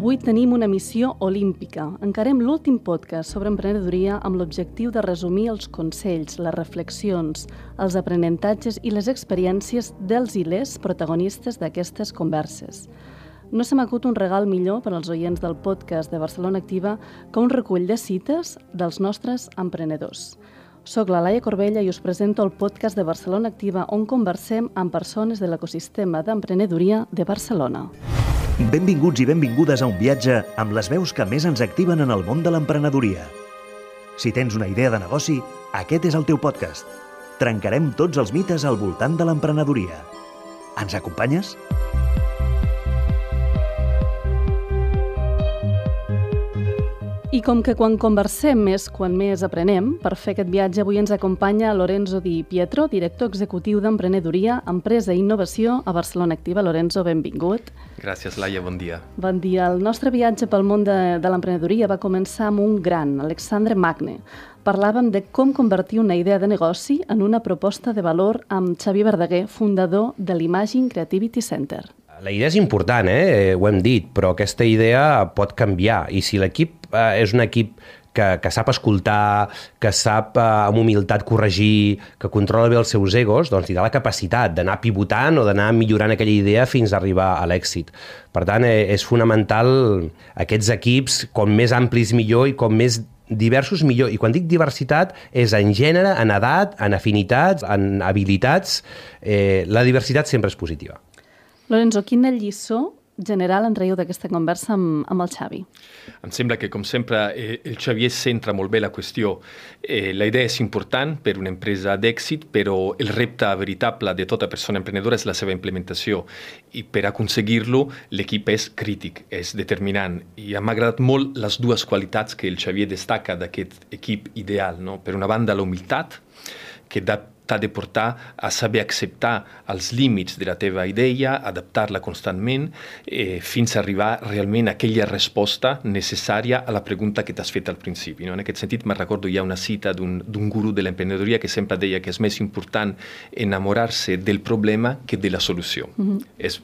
Avui tenim una missió olímpica. Encarem l'últim podcast sobre emprenedoria amb l'objectiu de resumir els consells, les reflexions, els aprenentatges i les experiències dels i les protagonistes d'aquestes converses. No se m'acut un regal millor per als oients del podcast de Barcelona Activa que un recull de cites dels nostres emprenedors. Soc la Laia Corbella i us presento el podcast de Barcelona Activa on conversem amb persones de l'ecosistema d'emprenedoria de Barcelona. Benvinguts i benvingudes a un viatge amb les veus que més ens activen en el món de l'emprenedoria. Si tens una idea de negoci, aquest és el teu podcast. Trencarem tots els mites al voltant de l'emprenedoria. Ens acompanyes? I com que quan conversem és quan més aprenem, per fer aquest viatge avui ens acompanya Lorenzo Di Pietro, director executiu d'Emprenedoria, Empresa i Innovació a Barcelona Activa. Lorenzo, benvingut. Gràcies, Laia, bon dia. Bon dia. El nostre viatge pel món de, de l'emprenedoria va començar amb un gran, Alexandre Magne. Parlàvem de com convertir una idea de negoci en una proposta de valor amb Xavier Verdaguer, fundador de l'Imagine Creativity Center. La idea és important, eh? ho hem dit, però aquesta idea pot canviar i si l'equip eh, és un equip que, que sap escoltar, que sap eh, amb humilitat corregir, que controla bé els seus egos, doncs tindrà la capacitat d'anar pivotant o d'anar millorant aquella idea fins a arribar a l'èxit. Per tant, eh, és fonamental aquests equips, com més amplis millor i com més diversos millor. I quan dic diversitat és en gènere, en edat, en afinitats, en habilitats. Eh, la diversitat sempre és positiva. Lorenzo, quina lliçó general en traieu d'aquesta conversa amb, amb el Xavi? Em sembla que, com sempre, eh, el Xavier centra molt bé la qüestió. Eh, la idea és important per una empresa d'èxit, però el repte veritable de tota persona emprenedora és la seva implementació. I per aconseguir-lo, l'equip és crític, és determinant. I m'ha agradat molt les dues qualitats que el Xavier destaca d'aquest equip ideal. No? Per una banda, la humilitat, que da t'ha de portar a saber acceptar els límits de la teva idea, adaptar-la constantment, eh, fins a arribar realment a aquella resposta necessària a la pregunta que t'has fet al principi. No? En aquest sentit, me'n recordo, hi ha una cita d'un guru de l'emprenedoria que sempre deia que és més important enamorar-se del problema que de la solució. Mm -hmm. És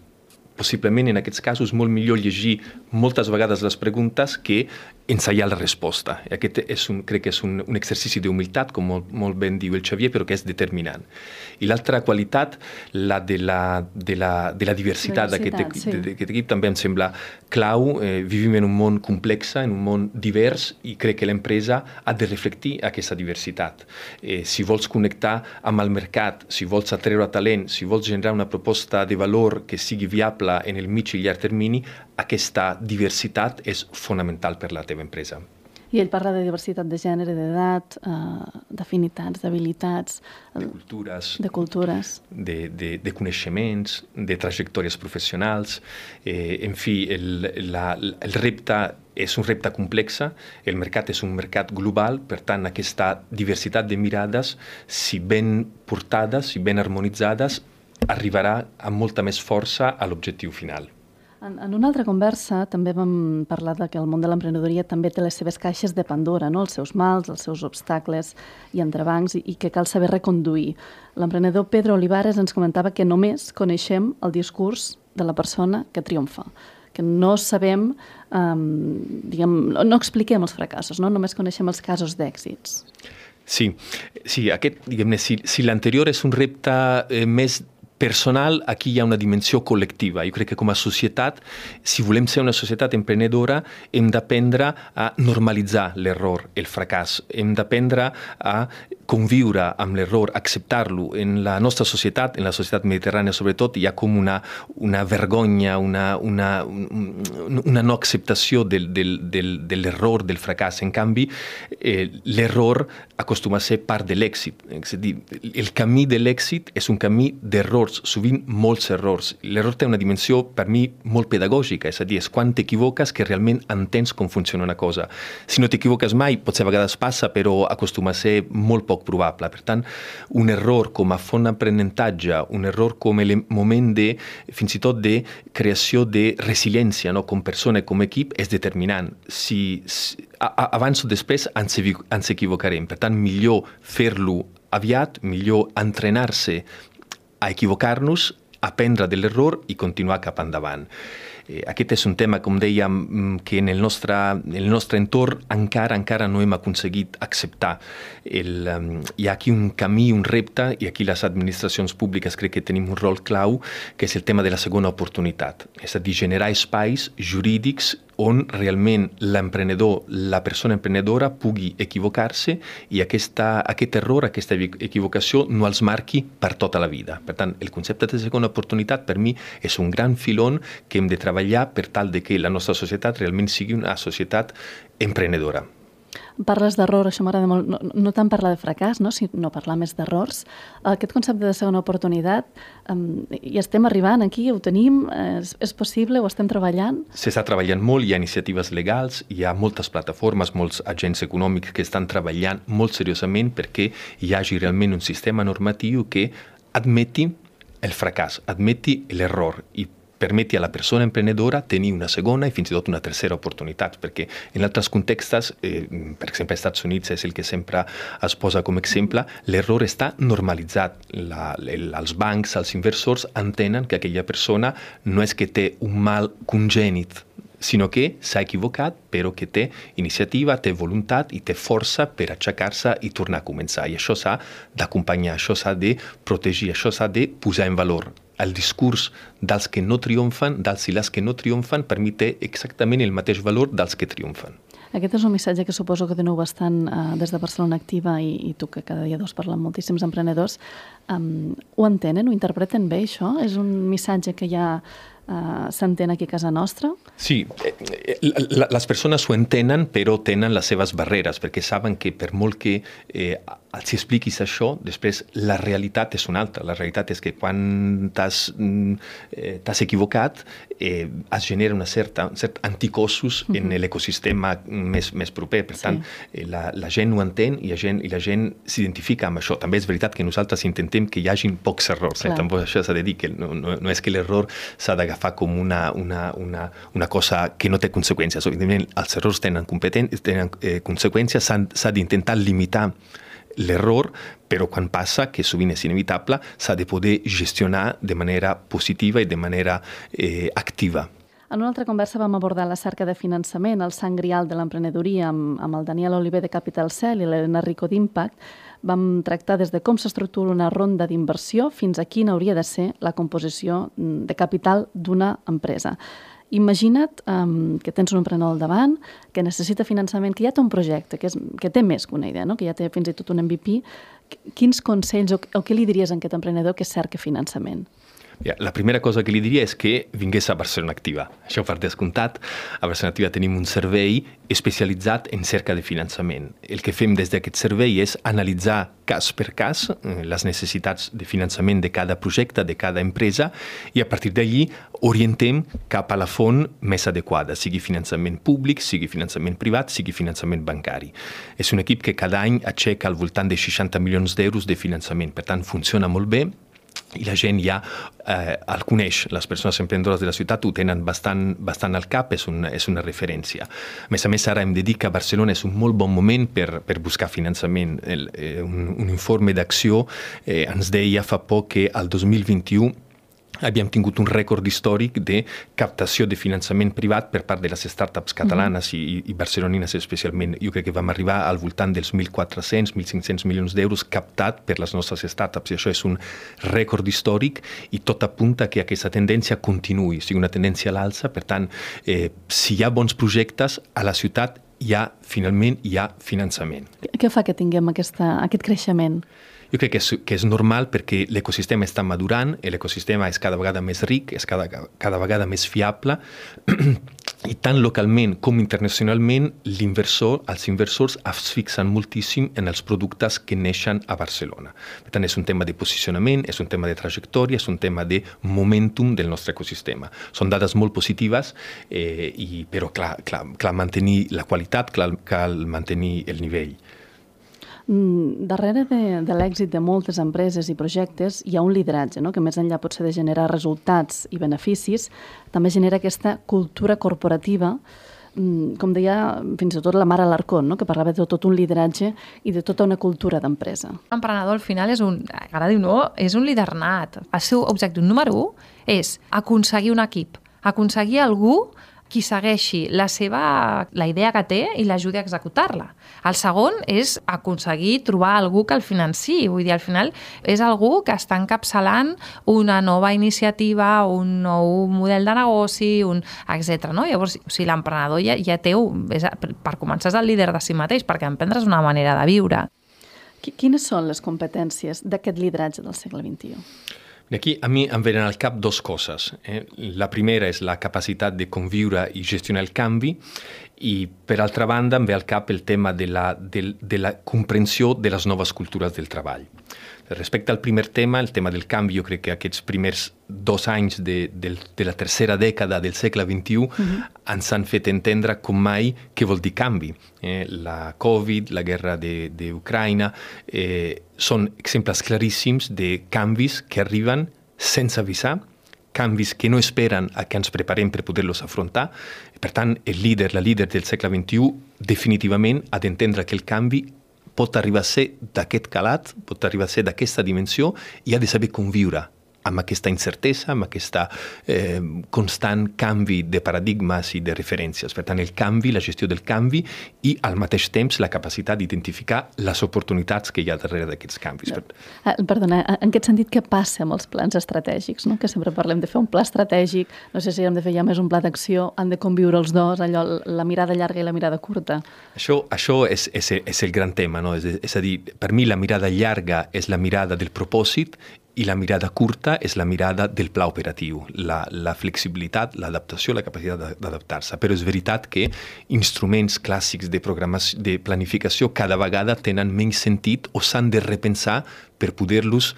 possiblement en aquests casos molt millor llegir moltes vegades les preguntes que ensaiar la resposta. I aquest és un, crec que és un, un exercici d'humilitat, com molt, molt ben diu el Xavier, però que és determinant. I l'altra qualitat, la de la, de la, de la diversitat d'aquest sí. equip, també em sembla clau. Eh, vivim en un món complex, en un món divers, i crec que l'empresa ha de reflectir aquesta diversitat. Eh, si vols connectar amb el mercat, si vols atreure talent, si vols generar una proposta de valor que sigui viable en el mig i llarg termini, aquesta diversitat és fonamental per la teva empresa. I ell parla de diversitat de gènere, d'edat, eh, d'afinitats, d'habilitats... De cultures. De cultures. De, de, de coneixements, de trajectòries professionals. Eh, en fi, el, la, el repte és un repte complex, el mercat és un mercat global, per tant, aquesta diversitat de mirades, si ben portades, si ben harmonitzades, arribarà amb molta més força a l'objectiu final. En, en una altra conversa també vam parlar de que el món de l'emprenedoria també té les seves caixes de Pandora, no? els seus mals, els seus obstacles i entrebancs, i, i que cal saber reconduir. L'emprenedor Pedro Olivares ens comentava que només coneixem el discurs de la persona que triomfa que no sabem, um, diguem, no expliquem els fracassos, no? només coneixem els casos d'èxits. Sí, sí aquest, diguem-ne, si, si l'anterior és un repte eh, més personal, aquí hi ha una dimensió col·lectiva. Jo crec que com a societat, si volem ser una societat emprenedora, hem d'aprendre a normalitzar l'error, el fracàs. Hem d'aprendre a conviure amb l'error, acceptar-lo. En la nostra societat, en la societat mediterrània sobretot, hi ha com una, una vergonya, una, una, una no acceptació del, del, del, de l'error, del fracàs. En canvi, eh, l'error acostuma a ser part de l'èxit. El camí de l'èxit és un camí d'errors, sovint molts errors. L'error té una dimensió, per mi, molt pedagògica, és a dir, és quan t'equivoques que realment entens com funciona una cosa. Si no t'equivoques mai, potser a vegades passa, però acostuma a ser molt poc probable. Per tant, un error com a font d'aprenentatge, un error com a moment de, fins i tot de creació de resiliència no? com persona i com equip és determinant. Si, si a, abans o després ens, ens equivocarem. Per tant, millor fer-lo aviat, millor entrenar-se a equivocar-nos, aprendre de l'error i continuar cap endavant. Eh, aquest és un tema, com dèiem, mm, que en el nostre, en el nostre entorn encara encara no hem aconseguit acceptar. El, um, hi ha aquí un camí, un repte, i aquí les administracions públiques crec que tenim un rol clau, que és el tema de la segona oportunitat. És a dir, generar espais jurídics on realment l'emprenedor, la persona emprenedora pugui equivocar-se i aquesta, aquest error, aquesta equivocació no els marqui per tota la vida. Per tant, el concepte de segona oportunitat per mi és un gran filon que hem de treballar per tal de que la nostra societat realment sigui una societat emprenedora. Parles d'error, això m'agrada molt, no, no tant parlar de fracàs, no, sinó parlar més d'errors. Aquest concepte de segona oportunitat, um, hi estem arribant aquí, ho tenim, és, és possible, ho estem treballant? S'està treballant molt, hi ha iniciatives legals, hi ha moltes plataformes, molts agents econòmics que estan treballant molt seriosament perquè hi hagi realment un sistema normatiu que admeti el fracàs, admeti l'error i permeti a la persona emprenedora tenir una segona i fins i tot una tercera oportunitat, perquè en altres contextes, eh, per exemple, als Estats Units és el que sempre es posa com a exemple, l'error està normalitzat. La, el, els bancs, els inversors entenen que aquella persona no és que té un mal congènit, sinó que s'ha equivocat, però que té iniciativa, té voluntat i té força per aixecar-se i tornar a començar. I això s'ha d'acompanyar, això s'ha de protegir, això s'ha de posar en valor el discurs dels que no triomfen, dels i les que no triomfen, per mi té exactament el mateix valor dels que triomfen. Aquest és un missatge que suposo que doneu bastant uh, des de Barcelona Activa i, i tu que cada dia dos parlen moltíssims emprenedors. Um, ho entenen, ho interpreten bé, això? És un missatge que ja uh, s'entén aquí a casa nostra? Sí, eh, eh les persones ho entenen, però tenen les seves barreres, perquè saben que per molt que eh, els expliquis això, després la realitat és una altra. La realitat és que quan t'has mm, eh, equivocat eh, es genera una certa, un cert anticossos uh -huh. en l'ecosistema més, més proper. Per tant, sí. eh, la, la gent ho entén i la gent, i la gent s'identifica amb això. També és veritat que nosaltres intentem que hi hagin pocs errors. Eh? També això s'ha de dir, que no, no, no és que l'error s'ha d'agafar com una, una, una, una cosa que no té conseqüències. Evidentment, els errors tenen, tenen eh, conseqüències, s'ha d'intentar limitar l'error, però quan passa, que sovint és inevitable, s'ha de poder gestionar de manera positiva i de manera eh, activa. En una altra conversa vam abordar la cerca de finançament, el sang grial de l'emprenedoria, amb, amb el Daniel Oliver de Capital Cell i l'Helena Rico d'Impact. Vam tractar des de com s'estructura una ronda d'inversió fins a quina hauria de ser la composició mm, de capital d'una empresa. Imagina't um, que tens un emprenedor al davant, que necessita finançament, que ja té un projecte, que, és, que té més que una idea, no? que ja té fins i tot un MVP. Quins consells o, o què li diries a aquest emprenedor que cerca finançament? Ja, la primera cosa que li diria és que vingués a Barcelona Activa. Això per descomptat. A Barcelona Activa tenim un servei especialitzat en cerca de finançament. El que fem des d'aquest servei és analitzar cas per cas eh, les necessitats de finançament de cada projecte, de cada empresa, i a partir d'allí orientem cap a la font més adequada, sigui finançament públic, sigui finançament privat, sigui finançament bancari. És un equip que cada any aixeca al voltant de 60 milions d'euros de finançament, per tant funciona molt bé, i la gent ja eh, el coneix, les persones emprenedores de la ciutat ho tenen bastant, bastant al cap, és una, és una referència. A més a més, ara hem de dir que Barcelona és un molt bon moment per, per buscar finançament. El, eh, un, un informe d'acció eh, ens deia fa poc que al 2021 Havíem tingut un rècord històric de captació de finançament privat per part de les startups catalanes mm -hmm. i, i barcelonines especialment. Jo crec que vam arribar al voltant dels 1.400, 1.500 milions d'euros captat per les nostres startups i això és un rècord històric i tot apunta que aquesta tendència continuï, sigui una tendència a l'alça. Per tant, eh, si hi ha bons projectes a la ciutat, hi ha, finalment, hi ha finançament. Què fa que tinguem aquesta, aquest creixement? Jo crec que és, que és normal perquè l'ecosistema està madurant, l'ecosistema és cada vegada més ric, és cada, cada vegada més fiable, i tant localment com internacionalment l'inversor, els inversors es fixen moltíssim en els productes que neixen a Barcelona. Per tant, és un tema de posicionament, és un tema de trajectòria, és un tema de momentum del nostre ecosistema. Són dades molt positives, eh, i, però clar, clar, clar, mantenir la qualitat, cal, cal mantenir el nivell. Mm, darrere de, de l'èxit de moltes empreses i projectes hi ha un lideratge, no? que més enllà pot ser de generar resultats i beneficis, també genera aquesta cultura corporativa mm, com deia fins i tot la Mara Alarcón, no? que parlava de tot un lideratge i de tota una cultura d'empresa. L'emprenedor al final és un, agradi o no, és un líder nat. El seu objectiu número 1 és aconseguir un equip aconseguir algú qui segueixi la seva la idea que té i l'ajudi a executar-la. El segon és aconseguir trobar algú que el financi. Vull dir, al final és algú que està encapçalant una nova iniciativa, un nou model de negoci, un etc. No? Llavors, sigui, l'emprenedor ja, ja té... És, per començar, és el líder de si mateix, perquè emprendre és una manera de viure. Quines són les competències d'aquest lideratge del segle XXI? Aquí a mi em venen al cap dos coses. Eh? La primera és la capacitat de conviure i gestionar el canvi i per altra banda em ve al cap el tema de la, de, de la comprensió de les noves cultures del treball. Respecte al primer tema, el tema del canvi, jo crec que aquests primers dos anys de, de, de la tercera dècada del segle XXI uh -huh. ens han fet entendre com mai què vol dir canvi. Eh, la Covid, la guerra d'Ucraïna, eh, són exemples claríssims de canvis que arriben sense avisar, canvis que no esperen a que ens preparem per poder-los afrontar. Per tant, el líder, la líder del segle XXI, definitivament ha d'entendre que el canvi pot arribar a ser d'aquest calat, pot arribar a ser d'aquesta dimensió i ha de saber conviure amb aquesta incertesa, amb aquesta eh, constant canvi de paradigmes i de referències. Per tant, el canvi, la gestió del canvi i al mateix temps la capacitat d'identificar les oportunitats que hi ha darrere d'aquests canvis. No. Ah, perdona, en aquest sentit, què passa amb els plans estratègics? No? Que sempre parlem de fer un pla estratègic, no sé si hem de fer ja més un pla d'acció, han de conviure els dos, allò, la mirada llarga i la mirada curta. Això, això és, és, és el gran tema, no? És, és a dir, per mi la mirada llarga és la mirada del propòsit i la mirada curta és la mirada del pla operatiu, la, la flexibilitat, l'adaptació, la capacitat d'adaptar-se. Però és veritat que instruments clàssics de, de planificació cada vegada tenen menys sentit o s'han de repensar per poder-los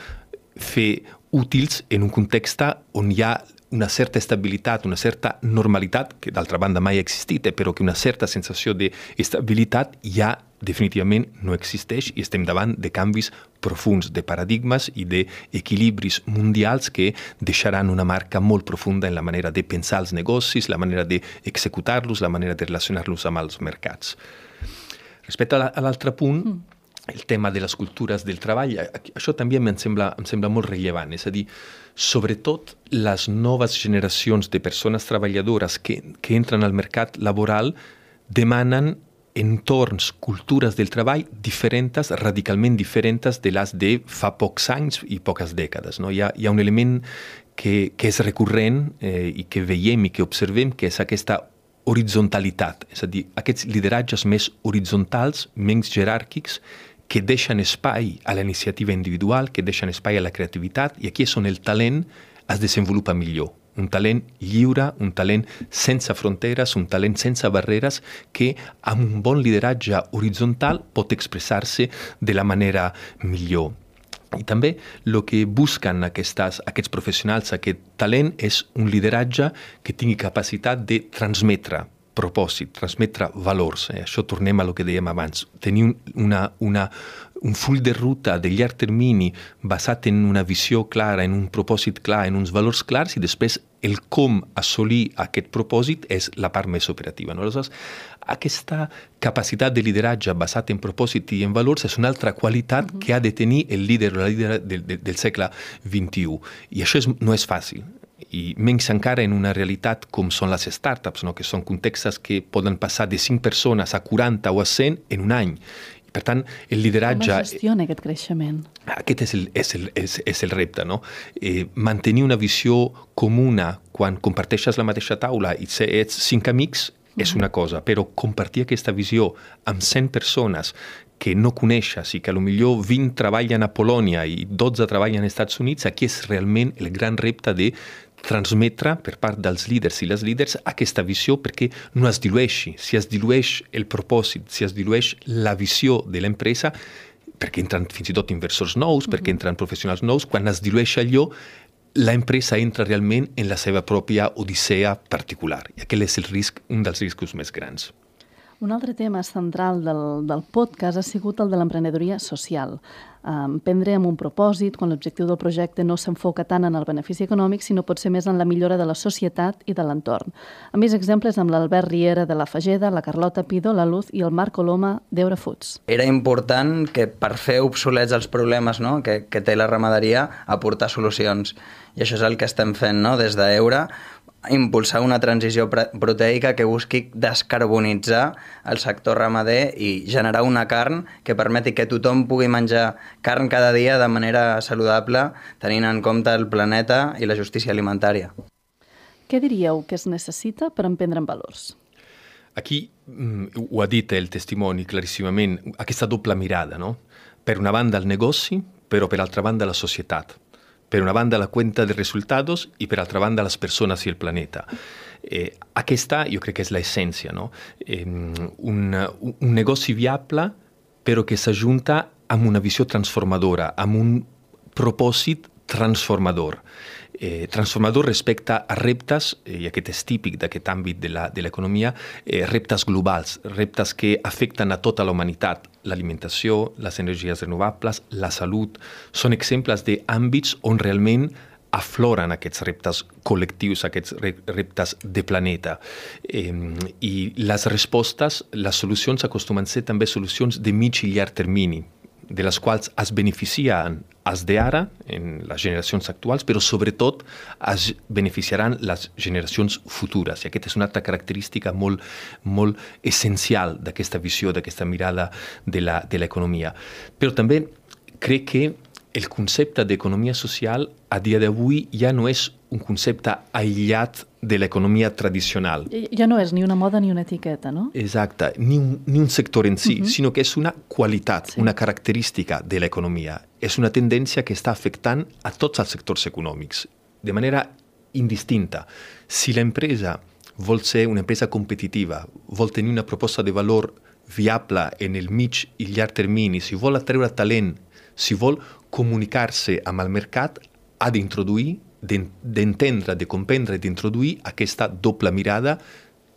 fer útils en un context on hi ha una certa estabilitat, una certa normalitat, que d'altra banda mai ha existit, eh, però que una certa sensació d'estabilitat ja definitivament no existeix i estem davant de canvis profuns de paradigmes i d'equilibris mundials que deixaran una marca molt profunda en la manera de pensar els negocis, la manera d'executar-los, la manera de relacionar-los amb els mercats. Respecte a l'altre punt, mm el tema de les cultures del treball, això també em sembla, em sembla molt rellevant. És a dir, sobretot les noves generacions de persones treballadores que, que entren al mercat laboral demanen entorns, cultures del treball diferents, radicalment diferents de les de fa pocs anys i poques dècades. No? Hi, ha, hi ha un element que, que és recurrent eh, i que veiem i que observem, que és aquesta horizontalitat, és a dir, aquests lideratges més horitzontals, menys jeràrquics, que deixen espai a la iniciativa individual, que deixen espai a la creativitat, i aquí és on el talent es desenvolupa millor. Un talent lliure, un talent sense fronteres, un talent sense barreres, que amb un bon lideratge horitzontal pot expressar-se de la manera millor. I també el que busquen aquestes, aquests professionals, aquest talent, és un lideratge que tingui capacitat de transmetre propòsit, transmetre valors. Eh? Això tornem a lo que dèiem abans. Tenir una, una, un full de ruta de llarg termini basat en una visió clara, en un propòsit clar, en uns valors clars i després el com assolir aquest propòsit és la part més operativa. No? Aleshores, aquesta capacitat de lideratge basat en propòsit i en valors és una altra qualitat uh -huh. que ha de tenir el líder o la líder del, del, del segle XXI. I això és, no és fàcil i menys encara en una realitat com són les startups, no? que són contextes que poden passar de 5 persones a 40 o a 100 en un any. Per tant, el lideratge... Com es gestiona aquest creixement? Aquest és el, és el, és, és el repte, no? Eh, mantenir una visió comuna quan comparteixes la mateixa taula i ets cinc amics és una cosa, però compartir aquesta visió amb 100 persones que no coneixes i que millor 20 treballen a Polònia i 12 treballen als Estats Units, aquí és realment el gran repte de transmetre per part dels líders i les líders aquesta visió perquè no es dilueixi. Si es dilueix el propòsit, si es dilueix la visió de l'empresa, perquè entren fins i tot inversors nous, mm -hmm. perquè entren professionals nous, quan es dilueix allò, la empresa entra realment en la seva pròpia odissea particular. I aquest és el risc, un dels riscos més grans. Un altre tema central del, del podcast ha sigut el de l'emprenedoria social emprendre amb un propòsit, quan l'objectiu del projecte no s'enfoca tant en el benefici econòmic, sinó pot ser més en la millora de la societat i de l'entorn. A més exemples amb l'Albert Riera de la Fageda, la Carlota Pido, la Luz i el Marc Coloma d'Eura Foods. Era important que per fer obsolets els problemes no? que, que té la ramaderia, aportar solucions. I això és el que estem fent no? des d'Eura, impulsar una transició proteica que busqui descarbonitzar el sector ramader i generar una carn que permeti que tothom pugui menjar carn cada dia de manera saludable, tenint en compte el planeta i la justícia alimentària. Què diríeu que es necessita per emprendre en valors? Aquí mm, ho ha dit el testimoni claríssimament, aquesta doble mirada, no? Per una banda el negoci, però per altra banda la societat. Per una banda la cuenta de resultados i per altra banda les persones i el planeta. Eh, aquesta jo crec que és l'essència, no? Eh, un, un negoci viable però que s'ajunta amb una visió transformadora, amb un propòsit transformador transformador respecte a reptes, eh, i aquest és típic d'aquest àmbit de l'economia, eh, reptes globals, reptes que afecten a tota la humanitat. L'alimentació, les energies renovables, la salut, són exemples d'àmbits on realment afloren aquests reptes col·lectius, aquests reptes de planeta. Eh, I les respostes, les solucions acostumen a ser també solucions de mig i llarg termini, de les quals es beneficien els d'ara, en les generacions actuals, però sobretot es beneficiaran les generacions futures. I aquesta és una altra característica molt, molt essencial d'aquesta visió, d'aquesta mirada de l'economia. Però també crec que el concepte d'economia social a dia d'avui ja no és un concepte aïllat de l'economia tradicional. Ja no és ni una moda ni una etiqueta, no? Exacte, ni un, ni un sector en si, uh -huh. sinó que és una qualitat, sí. una característica de l'economia. És una tendència que està afectant a tots els sectors econòmics, de manera indistinta. Si l'empresa vol ser una empresa competitiva, vol tenir una proposta de valor viable en el mig i llarg termini, si vol atreure talent, si vol comunicar-se amb el mercat, ha d'introduir, d'entendre, de comprendre, d'introduir aquesta doble mirada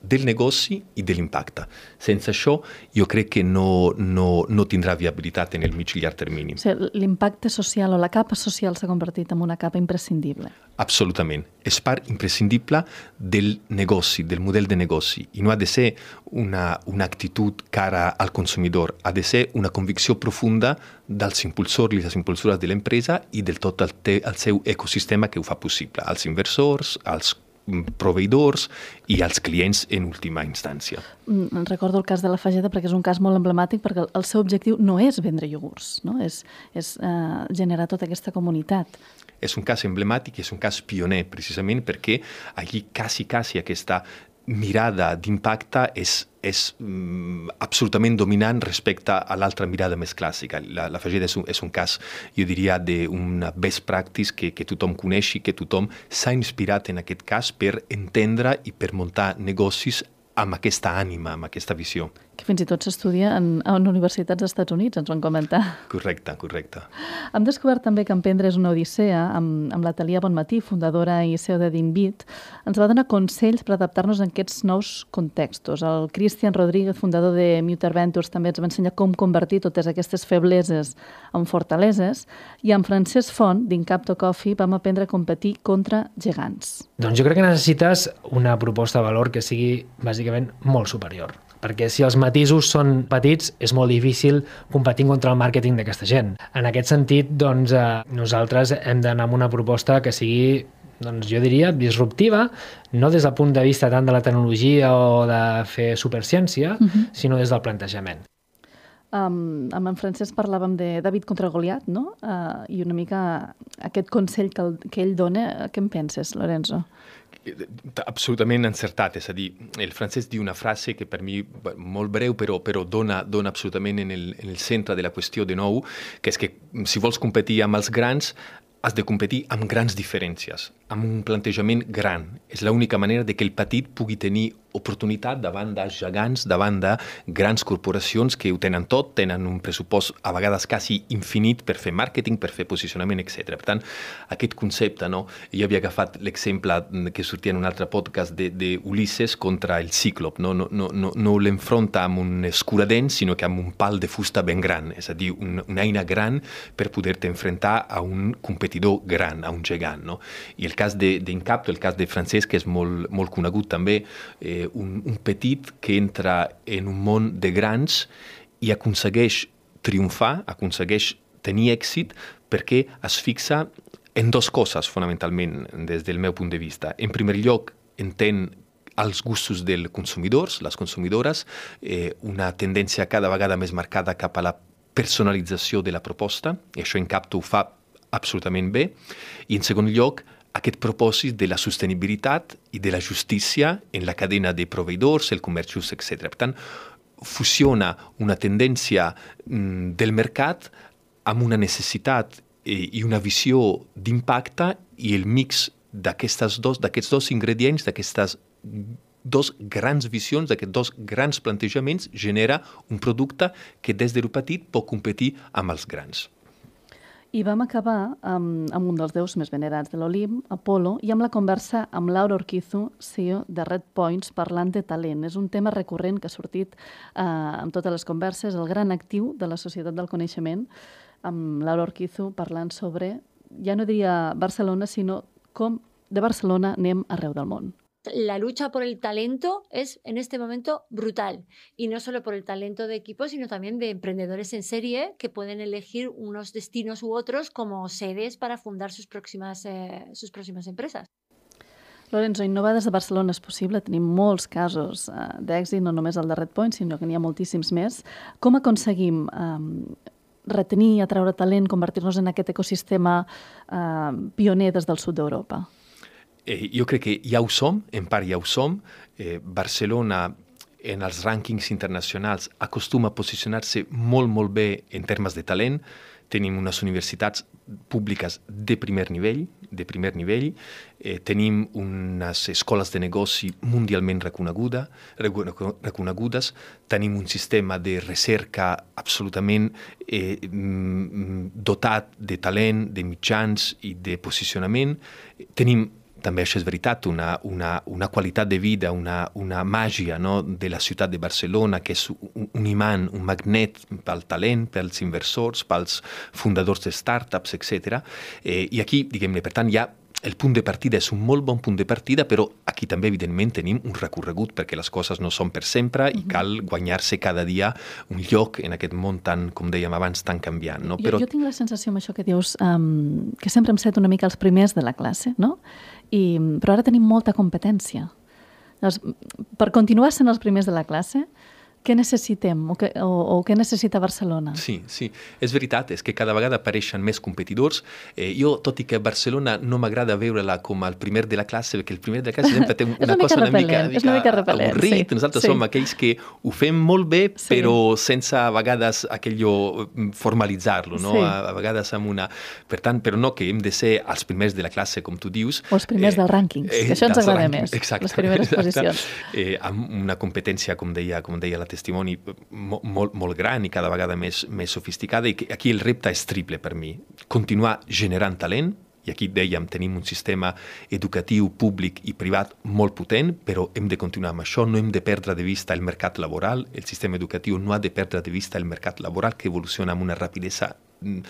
del negoci i de l'impacte. Sense això, jo crec que no, no, no tindrà viabilitat en el mig i llarg termini. O sigui, l'impacte social o la capa social s'ha convertit en una capa imprescindible. Absolutament. És part imprescindible del negoci, del model de negoci. I no ha de ser una, una actitud cara al consumidor, ha de ser una convicció profunda dels impulsors i les impulsores de l'empresa i del tot el, te, el seu ecosistema que ho fa possible, als inversors, als proveïdors i als clients en última instància. Mm, recordo el cas de la Fageda perquè és un cas molt emblemàtic perquè el seu objectiu no és vendre iogurts, no? és, és uh, generar tota aquesta comunitat. És un cas emblemàtic, és un cas pioner precisament perquè allí quasi, quasi aquesta mirada d'impacte és, és mm, absolutament dominant respecte a l'altra mirada més clàssica. La, la Fageda és un, és un cas, jo diria, d'una best practice que, que tothom coneixi, que tothom s'ha inspirat en aquest cas per entendre i per muntar negocis amb aquesta ànima, amb aquesta visió que fins i tot s'estudia en, en universitats dels Estats Units, ens van comentar. Correcte, correcte. Hem descobert també que Emprendre és una odissea, amb, amb la Talia Bonmatí, fundadora i CEO de Dinbit, ens va donar consells per adaptar-nos a aquests nous contextos. El Christian Rodríguez, fundador de Muter Ventures, també ens va ensenyar com convertir totes aquestes febleses en fortaleses, i amb Francesc Font, d'Incapto Coffee, vam aprendre a competir contra gegants. Doncs jo crec que necessites una proposta de valor que sigui bàsicament molt superior perquè si els matisos són petits és molt difícil competir contra el màrqueting d'aquesta gent. En aquest sentit, doncs, eh, nosaltres hem d'anar amb una proposta que sigui doncs jo diria disruptiva, no des del punt de vista tant de la tecnologia o de fer superciència, uh mhm. -huh. sinó des del plantejament. Um, amb en Francesc parlàvem de David contra Goliat, no? Uh, I una mica aquest consell que, el, que ell dona, què en penses, Lorenzo? absolutament encertat, és a dir, el francès diu una frase que per mi molt breu però, però dona, dona absolutament en el, en el centre de la qüestió de nou, que és que si vols competir amb els grans has de competir amb grans diferències, amb un plantejament gran. És l'única manera de que el petit pugui tenir oportunitat davant de gegants, davant de grans corporacions que ho tenen tot, tenen un pressupost a vegades quasi infinit per fer màrqueting, per fer posicionament, etc. Per tant, aquest concepte, no? jo havia agafat l'exemple que sortia en un altre podcast d'Ulisses contra el cíclop, no, no, no, no, no l'enfronta amb un escuradent, sinó que amb un pal de fusta ben gran, és a dir, un, una eina gran per poder-te enfrontar a un competidor gran, a un gegant. No? I el cas d'Incapto, el cas de Francesc, que és molt, molt conegut també, eh, un, un petit que entra en un món de grans i aconsegueix triomfar, aconsegueix tenir èxit perquè es fixa en dues coses, fonamentalment, des del meu punt de vista. En primer lloc, entén als gustos dels consumidors, les consumidores, eh, una tendència cada vegada més marcada cap a la personalització de la proposta, i això en Capto ho fa absolutament bé, i en segon lloc, aquest propòsit de la sostenibilitat i de la justícia en la cadena de proveïdors, el comerç just, etc. Per tant, fusiona una tendència mm, del mercat amb una necessitat eh, i una visió d'impacte i el mix d'aquests dos, dos ingredients, d'aquestes dos grans visions, d'aquests dos grans plantejaments, genera un producte que des de petit pot competir amb els grans. I vam acabar amb, amb un dels déus més venerats de l'Olimp, Apolo, i amb la conversa amb Laura Orquizo, CEO de Red Points, parlant de talent. És un tema recurrent que ha sortit eh, amb totes les converses, el gran actiu de la societat del coneixement, amb Laura Orquizo parlant sobre, ja no diria Barcelona, sinó com de Barcelona anem arreu del món. La lucha por el talento es en este momento brutal. Y no solo por el talento de equipos, sino también de emprendedores en serie que pueden elegir unos destinos u otros como sedes para fundar sus próximas, eh, sus próximas empresas. Lorenzo, innovar des de Barcelona és possible. Tenim molts casos eh, d'èxit, no només el de Redpoint, sinó que n'hi ha moltíssims més. Com aconseguim eh, retenir, atraure talent, convertir-nos en aquest ecosistema eh, pioner des del sud d'Europa? Eh, jo crec que ja ho som, en part ja ho som. Eh, Barcelona en els rànquings internacionals acostuma a posicionar-se molt, molt bé en termes de talent. Tenim unes universitats públiques de primer nivell, de primer nivell. Eh, tenim unes escoles de negoci mundialment reconeguda, reconegudes. Tenim un sistema de recerca absolutament eh, mm, dotat de talent, de mitjans i de posicionament. Tenim també això és veritat, una, una, una qualitat de vida, una, una màgia no? de la ciutat de Barcelona, que és un, un imant, un magnet pel talent, pels inversors, pels fundadors de startups, etc. Eh, I aquí, diguem-ne, per tant, hi ha el punt de partida és un molt bon punt de partida, però aquí també, evidentment, tenim un recorregut perquè les coses no són per sempre i cal guanyar-se cada dia un lloc en aquest món tan, com dèiem abans, tan canviant. No? Però... Jo, jo tinc la sensació amb això que dius, um, que sempre hem set una mica els primers de la classe, no? I, però ara tenim molta competència. Llavors, per continuar sent els primers de la classe, què necessitem o, que, o, o què necessita Barcelona? Sí, sí, és veritat, és que cada vegada apareixen més competidors. Eh, jo, tot i que Barcelona no m'agrada veure-la com el primer de la classe, perquè el primer de la classe sempre té una, una cosa una mica, mica, una mica repel·lent, avorrit. Sí, Nosaltres sí. som aquells que ho fem molt bé, sí. però sense a vegades aquello mm, formalitzar-lo, no? Sí. A, a vegades amb una... Per tant, però no que hem de ser els primers de la classe, com tu dius. O els primers eh, dels rànquings, eh, que això ens agrada més, exacte, les primeres exacte. posicions. Eh, amb una competència, com deia, com deia la testimoni, molt, molt, molt gran i cada vegada més, més sofisticada i aquí el repte és triple per mi. Continuar generant talent, i aquí dèiem, tenim un sistema educatiu, públic i privat molt potent, però hem de continuar amb això, no hem de perdre de vista el mercat laboral, el sistema educatiu no ha de perdre de vista el mercat laboral que evoluciona amb una rapidesa mm,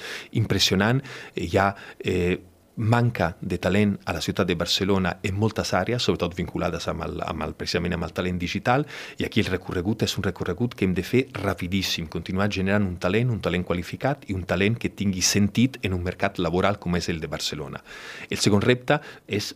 impressionant. Hi ha eh, manca de talent a la ciutat de Barcelona en moltes àrees, sobretot vinculades amb el, amb el, precisament amb el talent digital, i aquí el recorregut és un recorregut que hem de fer rapidíssim, continuar generant un talent, un talent qualificat i un talent que tingui sentit en un mercat laboral com és el de Barcelona. El segon repte és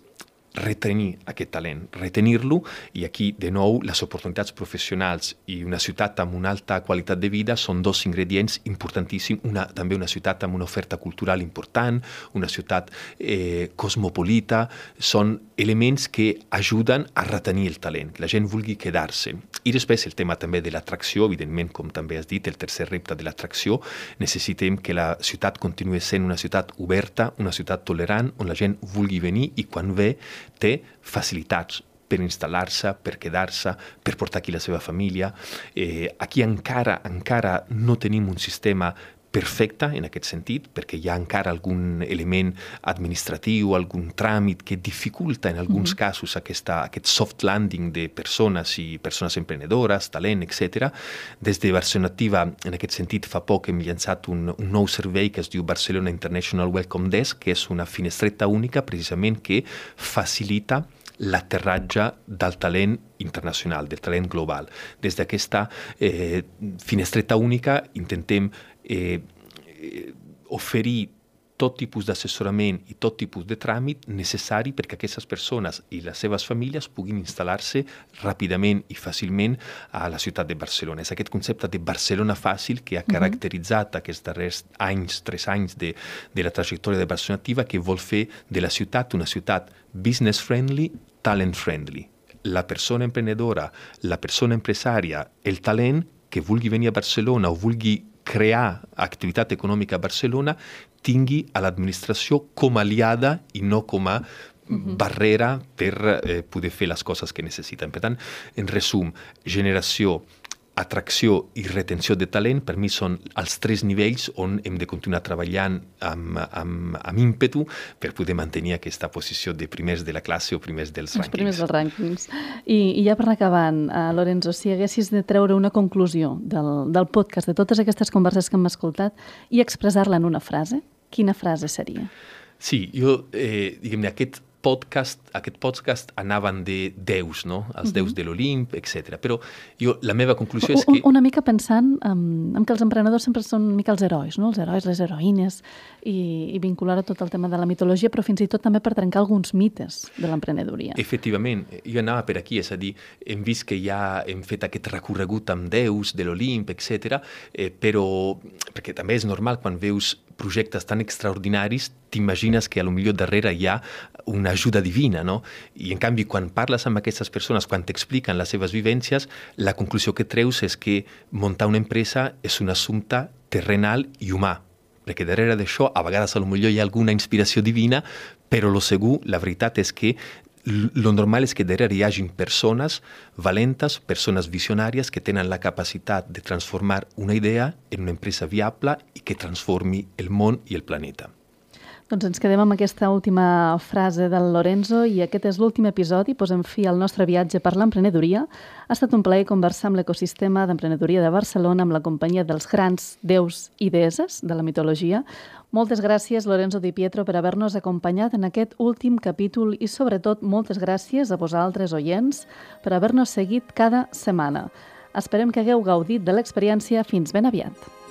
retenir aquest talent, retenir-lo i aquí, de nou, les oportunitats professionals i una ciutat amb una alta qualitat de vida són dos ingredients importantíssims, una, també una ciutat amb una oferta cultural important, una ciutat eh, cosmopolita, són elements que ajuden a retenir el talent, que la gent vulgui quedar-se. I després el tema també de l'atracció, evidentment, com també has dit, el tercer repte de l'atracció, necessitem que la ciutat continuï sent una ciutat oberta, una ciutat tolerant, on la gent vulgui venir i quan ve té facilitats per instal·lar-se, per quedar-se, per portar aquí la seva família. Eh, aquí encara encara no tenim un sistema perfecte en aquest sentit, perquè hi ha encara algun element administratiu, algun tràmit que dificulta en alguns mm -hmm. casos aquesta, aquest soft landing de persones i persones emprenedores, talent, etc. Des de Barcelona Activa, en aquest sentit, fa poc hem llançat un, un nou servei que es diu Barcelona International Welcome Desk, que és una finestreta única precisament que facilita l'aterratge del talent internacional, del talent global. Des d'aquesta eh, finestreta única intentem eh, oferir tot tipus d'assessorament i tot tipus de tràmit necessari perquè aquestes persones i les seves famílies puguin instal·lar-se ràpidament i fàcilment a la ciutat de Barcelona. És aquest concepte de Barcelona fàcil que ha caracteritzat uh -huh. aquests darrers anys, tres anys de, de la trajectòria de Barcelona Activa, que vol fer de la ciutat una ciutat business-friendly, talent-friendly. La persona emprenedora, la persona empresària, el talent que vulgui venir a Barcelona o vulgui crear activitat econòmica a Barcelona tingui a l'administració com a aliada i no com a barrera per eh, poder fer les coses que necessiten. Per tant, en resum, generació, atracció i retenció de talent per mi són els tres nivells on hem de continuar treballant amb, amb, amb ímpetu per poder mantenir aquesta posició de primers de la classe o primers dels Els rànquings. primers dels rànquings. I, I ja per acabant, uh, Lorenzo, si haguessis de treure una conclusió del, del podcast, de totes aquestes converses que hem escoltat, i expressar-la en una frase, quina frase seria? Sí, jo, eh, diguem-ne, aquest podcast, aquest podcast anaven de déus, no? Els déus de l'Olimp, etc. Però jo, la meva conclusió és que... una mica pensant en, en que els emprenedors sempre són una mica els herois, no? els herois, les heroïnes, i, i vincular a tot el tema de la mitologia, però fins i tot també per trencar alguns mites de l'emprenedoria. Efectivament, jo anava per aquí, és a dir, hem vist que ja hem fet aquest recorregut amb déus de l'Olimp, etc. Eh, però, perquè també és normal quan veus projectes tan extraordinaris, t'imagines que a lo millor darrere hi ha una ajuda divina, no? I en canvi, quan parles amb aquestes persones, quan t'expliquen les seves vivències, la conclusió que treus és que muntar una empresa és un assumpte terrenal i humà, perquè darrere d'això a vegades millor hi ha alguna inspiració divina, però lo segur, la veritat és que lo normal és que darrere hi hagin persones valentes, persones visionàries que tenen la capacitat de transformar una idea en una empresa viable i que transformi el món i el planeta. Doncs ens quedem amb aquesta última frase del Lorenzo i aquest és l'últim episodi. Posem fi al nostre viatge per l'emprenedoria. Ha estat un plaer conversar amb l'ecosistema d'emprenedoria de Barcelona amb la companyia dels grans déus i deeses de la mitologia. Moltes gràcies, Lorenzo Di Pietro, per haver-nos acompanyat en aquest últim capítol i, sobretot, moltes gràcies a vosaltres, oients, per haver-nos seguit cada setmana. Esperem que hagueu gaudit de l'experiència. Fins ben aviat.